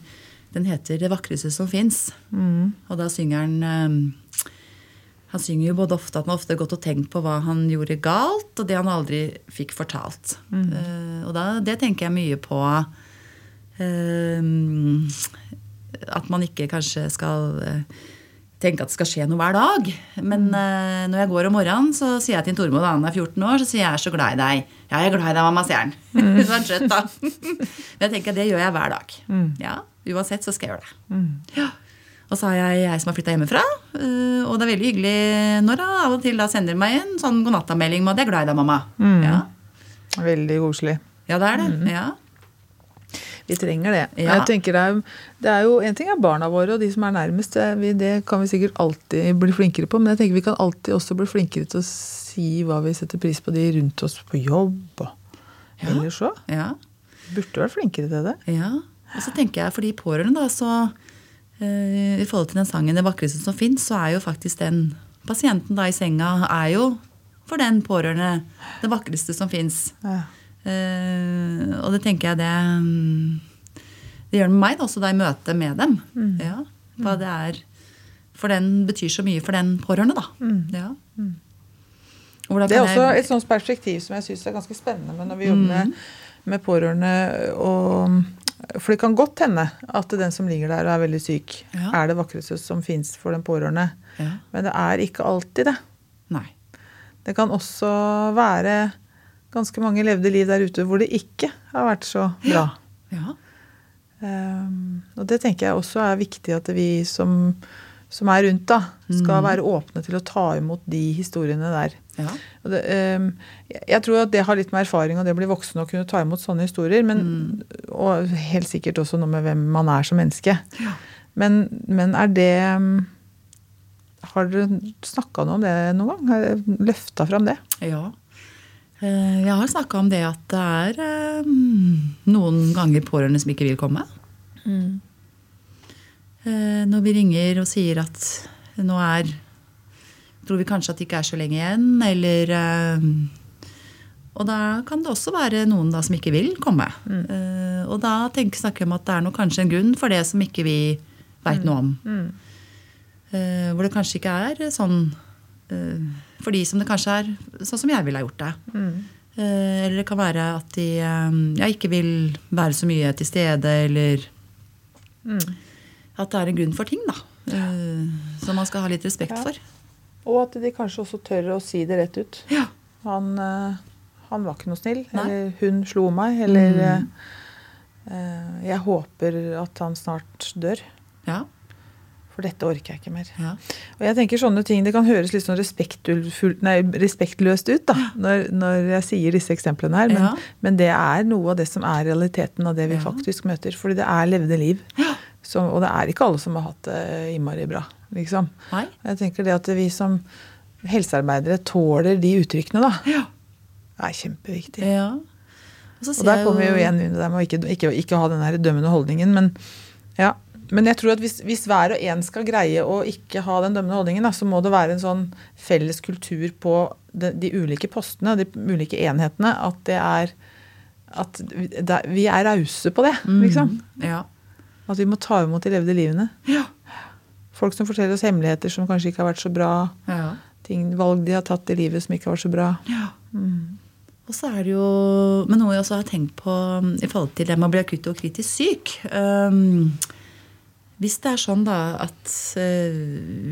Den heter 'Det vakreste som fins'. Mm. Og da synger han eh, Han synger jo både ofte at han ofte har gått og tenkt på hva han gjorde galt, og det han aldri fikk fortalt. Mm. Uh, og da, det tenker jeg mye på uh, At man ikke kanskje skal uh, tenke at det skal skje noe hver dag. Men eh, når jeg går om morgenen, så sier jeg til Tormod, han er 14 år, så sier jeg 'jeg er så glad i deg'. 'Ja, jeg er glad i deg, mamma', sier han. *laughs* så er han skjøtt, da. *laughs* Men jeg tenker det gjør jeg hver dag. Ja, Uansett så skal jeg gjøre det. Ja. Og så har jeg jeg som har flytta hjemmefra. øh, Og det er veldig hyggelig når hun av og til da sender meg en sånn godnattamelding med at 'jeg er glad i deg, mamma'. Ja. Veldig koselig. ja, det er det. Ja. Vi trenger det. Ja. Jeg tenker det er, det er jo, En ting er barna våre og de som er nærmest. Det, det kan vi sikkert alltid bli flinkere på. Men jeg tenker vi kan alltid også bli flinkere til å si hva vi setter pris på de rundt oss på jobb. Ja. ellers òg. Ja. Burde vært flinkere til det. ja. Og så tenker jeg for de pårørende, da, så I forhold til den sangen 'Det vakreste som fins', så er jo faktisk den pasienten da i senga er jo for den pårørende det vakreste som fins. Ja. Uh, og det tenker jeg det mm, Det gjør det med meg også da i møte med dem. Ja, hva det er For den betyr så mye for den pårørende, da. Ja. Mm. Det er også et sånt perspektiv som jeg syns er ganske spennende Men når vi jobber med, med pårørende og For det kan godt hende at den som ligger der og er veldig syk, Ja. er det vakreste som fins for den pårørende. Ja. Men det er ikke alltid det. Nei. Det kan også være ganske mange levde liv der ute hvor det ikke har vært så bra. Ja. Um, og det tenker jeg også er viktig at vi som, som er rundt, da, skal være åpne til å ta imot de historiene der. Ja. Det, um, jeg- tror at det har litt med erfaring og det å bli voksen og kunne ta imot sånne historier. Men, Og helt sikkert også noe med hvem man er som menneske. Ja. Men, men er det um, Har dere snakka noe om det noen gang? Har dere løfta fram det? Ja. Eh, Jeg har snakka om det at det er eh, noen ganger pårørende som ikke vil komme. Mm. Når vi ringer og sier at nå er Tror vi kanskje at det ikke er så lenge igjen, eller eh, Og da kan det også være noen da som ikke vil komme. Eh, Og da tenker, snakker vi om at det er noe, kanskje en grunn for det som ikke vi veit noe om. Eh, Hvor det kanskje ikke er sånn for de som det kanskje er sånn som jeg ville ha gjort det. Mm. Eller det kan være at de ja, ikke vil være så mye til stede, eller at det er en grunn for ting, da. Som man skal ha litt respekt Ja. for. Og at de kanskje også tør å si det rett ut. Ja. Han, eh, han var ikke noe snill. Nei. Eller hun slo meg. Eller Mm. eh, eh, jeg håper at han snart dør. Ja. For dette orker jeg ikke mer. ja. Og jeg tenker sånne ting, Det kan høres litt sånn nei, respektløst ut da, når, når jeg sier disse eksemplene her. Men, Ja. men det er noe av det som er realiteten av det vi Ja. faktisk møter. Fordi det er levde liv. Ja. Så, og det er ikke alle som har hatt det innmari bra. Liksom. Nei. Jeg tenker det at vi som helsearbeidere tåler de uttrykkene, da, Ja. er kjempeviktig. ja. Og, Og der kommer vi jo igjen under det med å ikke, ikke, ikke ha den her dømmende holdningen. Men, ja. men jeg tror at hvis, hvis hver og en skal greie å ikke ha den dømmende holdningen, da, så må det være en sånn felles kultur på de, de ulike postene, de ulike enhetene, at det er at vi, er rause på det, liksom. Ja. At vi må ta imot de levde livene. Ja. Folk som forteller oss hemmeligheter som kanskje ikke har vært så bra. ja. Ting, valg de har tatt i livet som ikke har vært så bra. ja. Og så er det jo Men noe jeg også har tenkt på um, i forhold til det med å bli akutt og kritisk syk. Um, hvis det er sånn da at uh,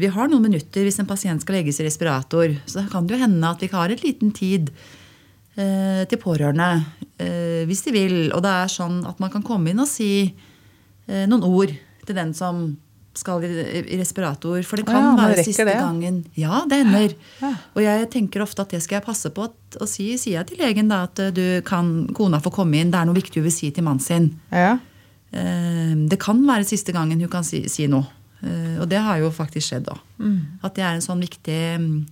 vi har noen minutter hvis en pasient skal legges i respirator, så kan det jo hende at vi har et liten tid uh, til pårørende uh, hvis de vil. Og det er sånn at man kan komme inn og si noen ord til den som skal i, respirator. For det kan Ja, være siste det, gangen. Ja, det hender. Ja. Og jeg tenker ofte at det skal jeg passe på at, å si. Sier jeg til legen da at eh, du kan, kona får komme inn, det er noe viktig hun vil si til mannen sin. Ja. Eh, Det kan være siste gangen hun kan si, si noe. Eh, Og det har jo faktisk skjedd òg. At det er en sånn viktig mm,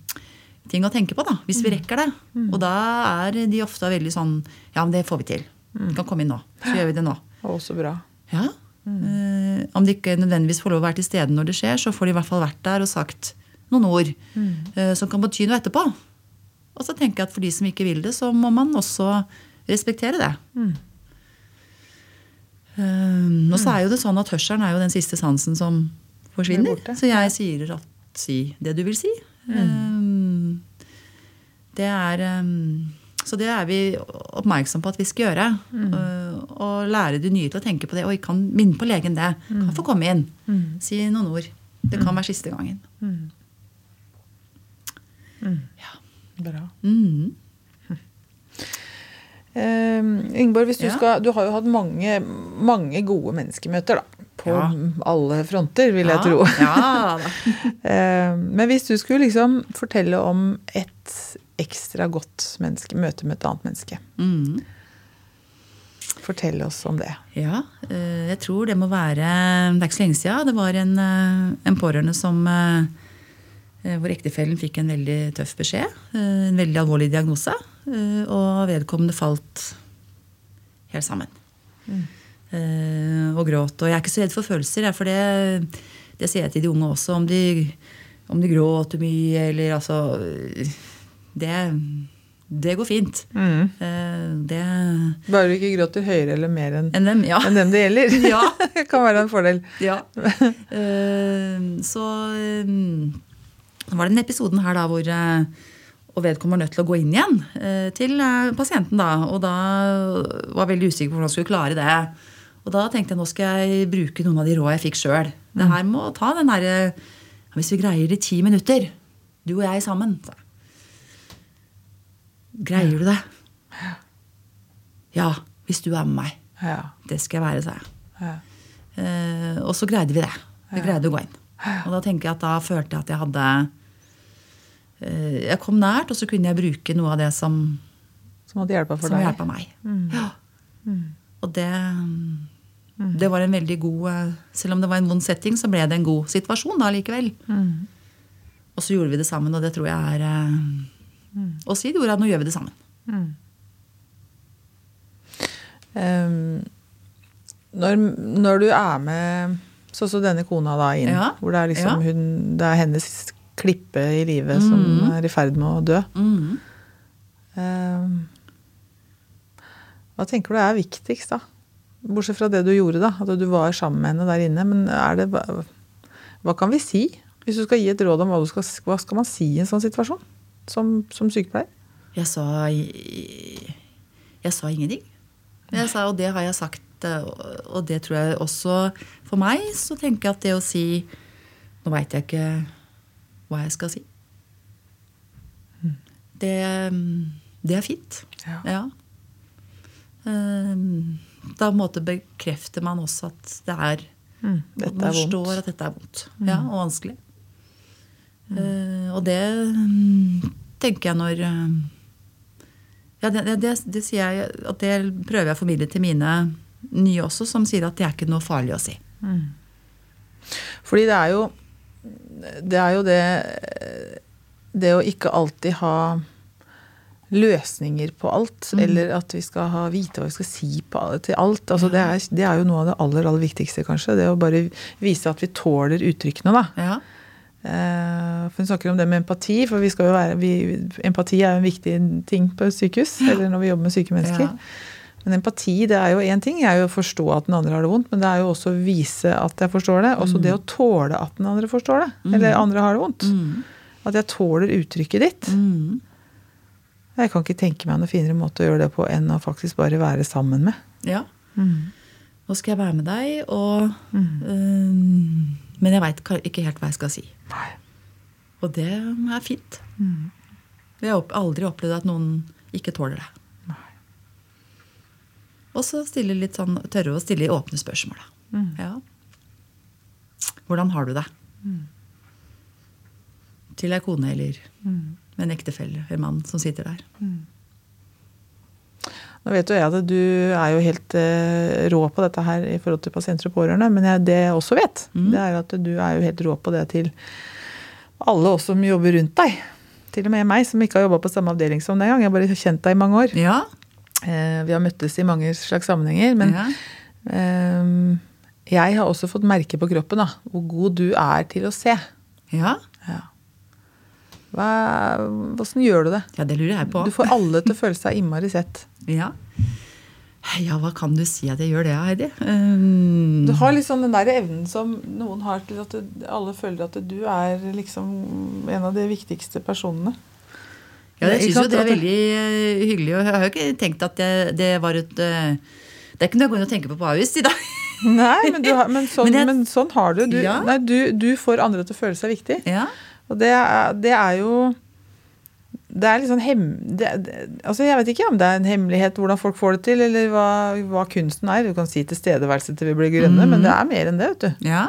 ting å tenke på, da, hvis vi rekker det. Og da er de ofte veldig sånn Ja, men det får vi til. Du kan komme inn nå. Så gjør vi det nå. Å, så bra. Ja. Eh, om de ikke nødvendigvis får lov å være til stede når det skjer, så får de i hvert fall vært der og sagt noen ord mm. som kan bety noe etterpå. Og så tenker jeg at for de som ikke vil det, så må man også respektere det. Nå og så er jo det sånn at hørselen er jo den siste sansen som forsvinner. Er. Så jeg sier at si det du vil si. Eh, det er eh, Så det er vi oppmerksom på at vi skal gjøre. Mm. og lære de nye til å tenke på det. Oi, kan minne på legen det. Kan få komme inn. Si noen ord. Det kan være siste gangen. Bra. Mm. Uh, *laughs* Ingeborg, hvis du, Ja. skal, du har jo hatt mange, mange gode menneskemøter da, på Ja. alle fronter, vil jeg tro. Ja. *laughs* Eh, men hvis du skulle liksom fortelle om et ekstra godt menneske, møte med et annet menneske, Mm. fortell oss om det. Ja, eh, jeg tror det må være Det er ikke så lenge siden. Det var en, eh, en pårørende som eh, hvor ektefellen fikk en veldig tøff beskjed. En veldig alvorlig diagnose. Og vedkommende falt helt sammen. Mm. Og gråt. Og jeg er ikke så redd for følelser, for det, det sier jeg til de unge også. Om de, om de gråter mye eller altså Det, det går fint. Mm. Det Bare du ikke gråter høyere eller mer enn Enn dem, ja. enn dem det gjelder. *laughs* Ja. *laughs* det kan være en fordel. Ja. Eh, så eh, var det den episoden her da hvor eh, Og vedkommende var nødt til å gå inn igjen eh, til eh, pasienten. da, Og da var jeg veldig usikker på hvordan han skulle klare det. Og da tenkte jeg nå skal jeg bruke noen av de råd jeg fikk sjøl. Det her må ta den derre Hvis vi greier det i ti minutter, du og jeg sammen sa jeg. Greier du det? Ja, hvis du er med meg. Ja. Det skal jeg være, sa jeg. ja. Eh, og så greide vi det. Vi greide å gå inn. Og da tenker jeg at da følte jeg at jeg hadde eh, Jeg kom nært, og så kunne jeg bruke noe av det som, Som hadde hjelpa for som deg. hjelpa meg. Ja. Og det, det var en veldig god eh, Selv om det var en vond setting, så ble det en god situasjon da likevel. Og så gjorde vi det sammen, og det tror jeg er eh, Og si de ordet at nå gjør vi det sammen. Ehm, når, når du er med sånn som denne kona da inn, Ja, hvor det er liksom ja. hun, det er hennes klippe i livet som er i ferd med å dø. Ehm, hva tenker du er viktigst, da? Bortsett fra det du gjorde, da. At du var sammen med henne der inne. Men er det, hva, hva kan vi si? Hvis du skal gi et råd om hva, du skal, hva skal man si i en sånn situasjon? Som, som sykepleier? Jeg sa Jeg sa ingenting. Jeg sa, og det har jeg sagt, eh, og det tror jeg også For meg så tenker jeg at det å si Nå veit jeg ikke hva jeg skal si. Det, det er fint. Ja. Ja. Ehm, Da måte bekrefter man også at det er Mm, Man forstår vondt. at dette er vondt. Ja, og vanskelig. Eh, og det mm, tenker jeg når eh, Ja, det, det, det, det sier jeg at det prøver jeg å formidle til mine nye også, som sier at det er ikke noe farlig å si. Fordi det er jo Det er jo det Det å ikke alltid ha løsninger på alt, eller at vi skal ha, vite hva vi skal si på, til alt. Altså det, er, det er jo noe av det aller, aller viktigste, kanskje. Det å bare vise at vi tåler uttrykkene, da. Ja. Eh, For Hun snakker om det med empati, for vi skal jo være, vi, empati er jo en viktig ting på sykehus. Eller når vi jobber med syke mennesker. Ja. Men empati det er jo én ting, er jo å forstå at den andre har det vondt, men det er jo også å vise at jeg forstår det. Også det å tåle at den andre forstår det. Eller andre har det vondt. At jeg tåler uttrykket ditt. Mm. Jeg kan ikke tenke meg noen finere måte å gjøre det på enn å faktisk bare være sammen med. ja. Nå skal jeg være med deg, og eh, Men jeg veit ikke helt hva jeg skal si. Nei. Og det er fint. Jeg har aldri opplevd at noen ikke tåler det. Og så sånn, tørre å stille åpne spørsmål. Da. Ja. Hvordan har du det? Til ei kone eller en ektefelle eller mann som sitter der. Nå vet jo jeg at du er jo helt eh, rå på dette her i forhold til pasienter og pårørende, men jeg, det jeg også vet, det er at du er jo helt rå på det til alle oss som jobber rundt deg. Til og med meg, som ikke har jobba på samme avdeling som den gang. Jeg har bare kjent deg i mange år. Ja. Eh, vi har møttes i mange slags sammenhenger, men ja. eh, jeg har også fått merke på kroppen da, hvor god du er til å se. ja. Ja. Hvordan gjør du det? Ja, det lurer jeg på. Du får alle til å føle seg innmari sett. Ja. ja, hva kan du si at jeg gjør det, Heidi? Um, Du har liksom den der evnen som noen har til at du, alle føler at du er liksom en av de viktigste personene. Ja, jeg syns jo det er veldig eh, hyggelig. Og jeg har jo ikke tenkt at det, det var et eh, Det er ikke noe jeg går inn og tenker på på Ahus i dag. Nei, men, du har, men, *laughs* sånn, Men men, sånn har du. Du, Ja. nei, du. du får andre til å føle seg viktig. Ja. Og det er, det er jo Det er sånn hem... Det, det, altså Jeg vet ikke om det er en hemmelighet hvordan folk får det til, eller hva, hva kunsten er. Du kan si tilstedeværelse til vi blir grønne, men det er mer enn det. vet du. ja.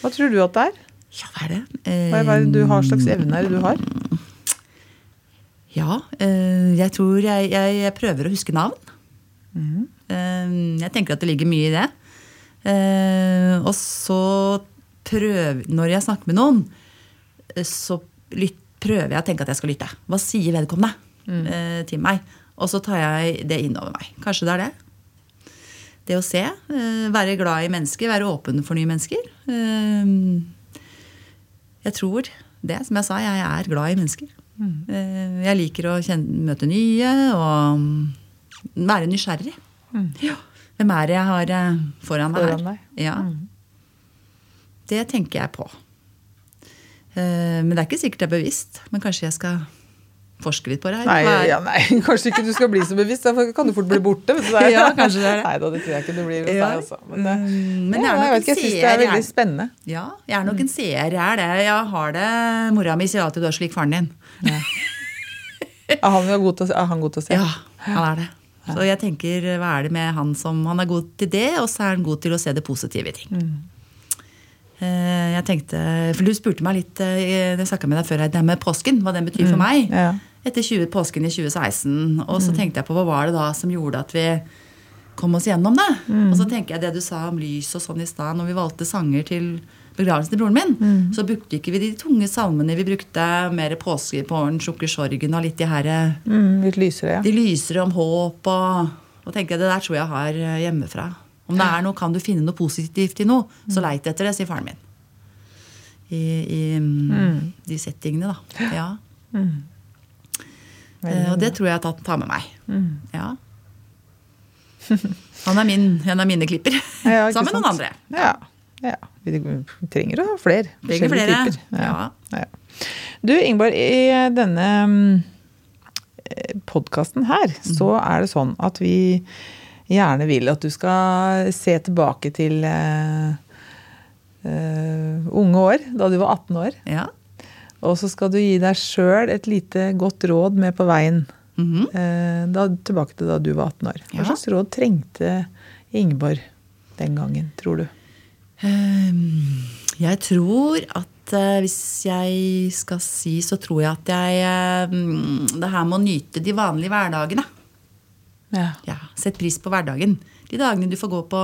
Hva tror du at det er? Ja, hva er det? Hva er det du har slags evner du har? Ja, eh, jeg tror jeg, jeg, jeg prøver å huske navn. Eh, Jeg tenker at det ligger mye i det. Eh, Og så prøv, når jeg snakker med noen, eh, så lytt, prøver jeg å tenke at jeg skal lytte. Hva sier vedkommende eh, til meg? Og så tar jeg det inn over meg. Kanskje det er det. Det å se. eh, Være glad i mennesker. Være åpen for nye mennesker. Eh, Jeg tror det, som jeg sa, jeg er glad i mennesker. Eh, Jeg liker å kjenne, møte nye og mm, være nysgjerrig. Ja. Hvem er det jeg har eh, foran meg Foran deg. Ja. Det tenker jeg på. Eh, Men det er ikke sikkert det er bevisst. Men kanskje jeg skal forske litt på det her. Nei, ja, nei, *laughs* kanskje ikke du skal bli så bevisst. Da kan du fort bli borte. *laughs* Ja, kanskje det er det. Nei da, det tror jeg ikke du blir hos Ja. deg også. Men, det- Mm, men ja, jeg vet ikke, jeg syns det er veldig spennende. Ja, jeg er nok en seer. Jeg er det. Jeg har det. Mora mi sier alltid du er slik faren din. Er han, god til, er han god til å se? Ja, han er det. Så jeg tenker, hva er det med han som Han er god til det, og så er han god til å se det positive i ting. Eh, Jeg tenkte, for Du spurte meg litt eh, jeg med deg før, det med påsken, hva den betyr for meg. Ja. Etter 20, påsken i 2016. Og så tenkte jeg på hva var det da som gjorde at vi kom oss gjennom det. Og så tenker jeg det du sa om lys og sånn i stad, når vi valgte sanger til begravelsen til broren min, så brukte ikke vi de tunge salmene. Vi brukte mer påske på åren, sorgen og litt de her Mm, litt lysere, ja. de lysere om håp og Og tenker jeg, Det der tror jeg har eh, hjemmefra. Om det er noe, kan du finne noe positivt i noe, så leit etter det, sier faren min. I, i mm. de settingene, da. Ja. Eh, og det tror jeg jeg tar- med meg. Ja. Han er min, en av mine klipper. Ja, *laughs* Sammen med noen andre. Ja. ja. Vi trenger å ha flere. Trenger flere. Klipper. Ja. Ja. Du Ingeborg, i denne podkasten her, så er det sånn at vi gjerne vil at du skal se tilbake til eh, eh, unge år, da du var 18 år. ja. Og så skal du gi deg sjøl et lite godt råd med på veien. Mhm. eh, da, tilbake til da du var 18 år. Hva slags råd trengte Ingeborg den gangen, tror du? Ehm, Jeg tror at hvis jeg skal si, så tror jeg at jeg mm, Det her med å nyte de vanlige hverdagene. Ja. Ja, Sett pris på hverdagen. De dagene du får gå på,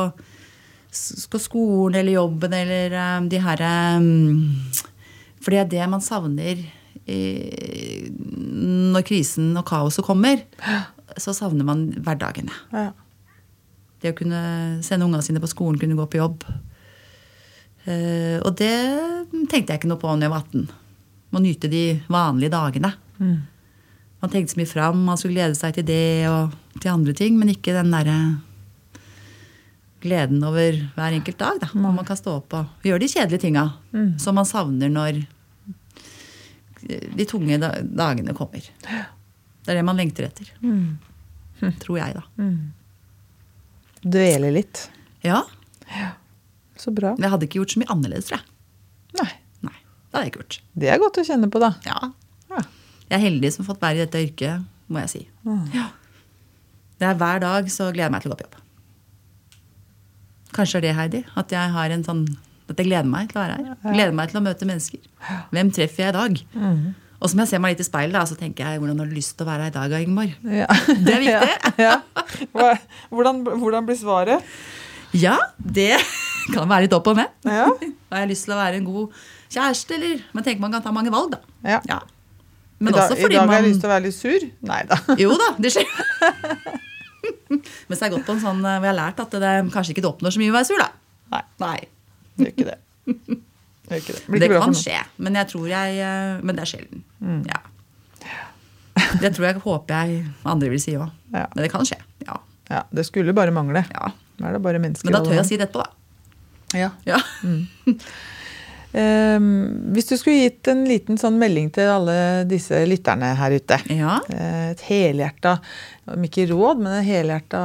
skolen eller jobben eller um, de her um, For det er det man savner i, når krisen og kaoset kommer. Så savner man hverdagene. ja. Det å kunne sende ungene sine på skolen, kunne gå på jobb. Uh, og det tenkte jeg ikke noe på når jeg var 18. Må nyte de vanlige dagene. Man tenkte så mye fram, man skulle glede seg til det og til andre ting, men ikke den derre gleden over hver enkelt dag. da, Hvor man kan stå opp og gjøre de kjedelige tinga som man savner når de tunge dagene kommer. Det er det man lengter etter. *laughs* Tror jeg, da. Dvele litt. Ja, Så bra. Men jeg hadde ikke gjort så mye annerledes, tror jeg. Nei. Nei, det hadde jeg ikke gjort. Det er godt å kjenne på, da. Ja. Jeg er heldig som har fått være i dette yrket, må jeg si. Ja. Det er Hver dag så gleder jeg meg til å gå på jobb. Kanskje er det, Heidi, at jeg har en sånn at jeg gleder meg til å være her. Gleder meg til å møte mennesker. Hvem treffer jeg i dag? Og som jeg ser meg litt i speilet, da, så tenker jeg hvordan har du lyst til å være her i dag, Ingeborg? Ja. Det er viktig. *laughs* Ja. ja. Hvordan, hvordan blir svaret? Ja, det *laughs* kan være litt opp og ned. Ja. *laughs* Har jeg lyst til å være en god kjæreste, eller? Men tenker man kan ta mange valg, da. Ja. Men I dag, også I fordi dag har man jeg lyst til å være litt sur. Nei da. Jo da, det skjer. *laughs* Men så er jeg godt på en sånn Vi har lært at det kanskje ikke det oppnår så mye å være sur, da. Nei, Nei. det gjør ikke det. *laughs* Det, ikke det. Det kan skje, men jeg tror jeg eh, Men det er sjelden. Mm. Ja. Det tror jeg håper jeg andre vil si òg. Ja. Men det kan skje. Ja. Ja, det skulle bare mangle. ja. Da er det bare mennesker. Men da tør jeg å si det etterpå, da. Ja. Ja. Ehm, *laughs* hvis du skulle gitt en liten sånn melding til alle disse lytterne her ute. ja. eh, Et helhjerta, om ikke råd, men en helhjerta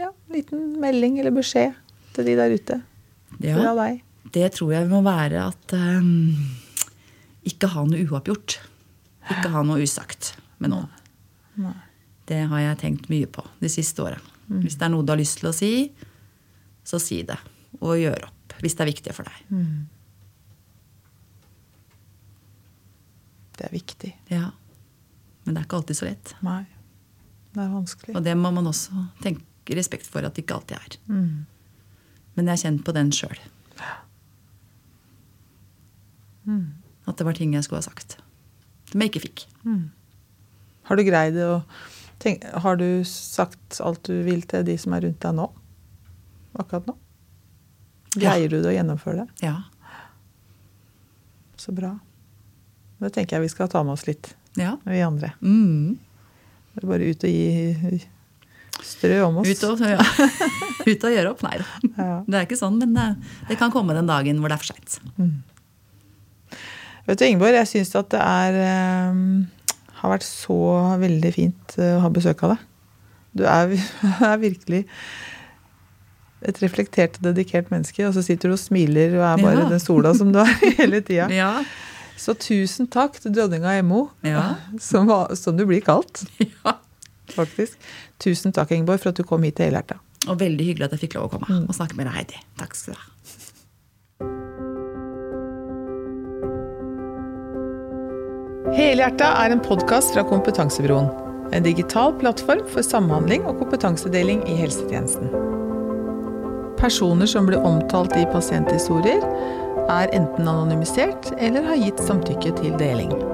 ja, liten melding eller beskjed til de der ute. Ja. Fra deg. Det tror jeg må være at um, ikke ha noe uoppgjort. Ikke ha noe usagt med noen. Nei. Det har jeg tenkt mye på de siste åra. Mm. Hvis det er noe du har lyst til å si, så si det. Og gjør opp. Hvis det er viktig for deg. Mm. Det er viktig. Ja. Men det er ikke alltid så lett. Nei. Det er vanskelig. Og det må man også tenke respekt for at det ikke alltid er. Mm. Men jeg har kjent på den sjøl. Mm. At det var ting jeg skulle ha sagt. Som jeg ikke fikk. Har du greid å tenke, Har du sagt alt du vil til de som er rundt deg nå? Akkurat nå? Greier du det å gjennomføre det? Ja. Så bra. Det tenker jeg vi skal ta med oss litt, ja. vi andre. Mm. Det er Bare ut og gi strø om oss. Ut og, ja. *laughs* Ut og gjøre opp? Nei. Ja. Det er ikke sånn, men det, det kan komme den dagen hvor det er for seint. Vet du, Ingeborg, jeg syns at det er, um, har vært så veldig fint eh, å ha besøk av deg. Du er, *laughs* er virkelig et reflektert og dedikert menneske, og så sitter du og smiler og er bare Ja. den sola som du er *laughs* hele tida. Ja. Så tusen takk til dronninga Emmo, Ja. *laughs* som, var, som du blir kalt, *laughs* ja. faktisk. Tusen takk, Ingeborg, for at du kom hit til Helhjerta. Og veldig hyggelig at jeg fikk lov å komme og snakke med deg, Heidi. Takk skal du ha. Helhjerta er en podkast fra Kompetansebroen. En digital plattform for samhandling og kompetansedeling i helsetjenesten. Personer som blir omtalt i pasienthistorier, er enten anonymisert eller har gitt samtykke til deling.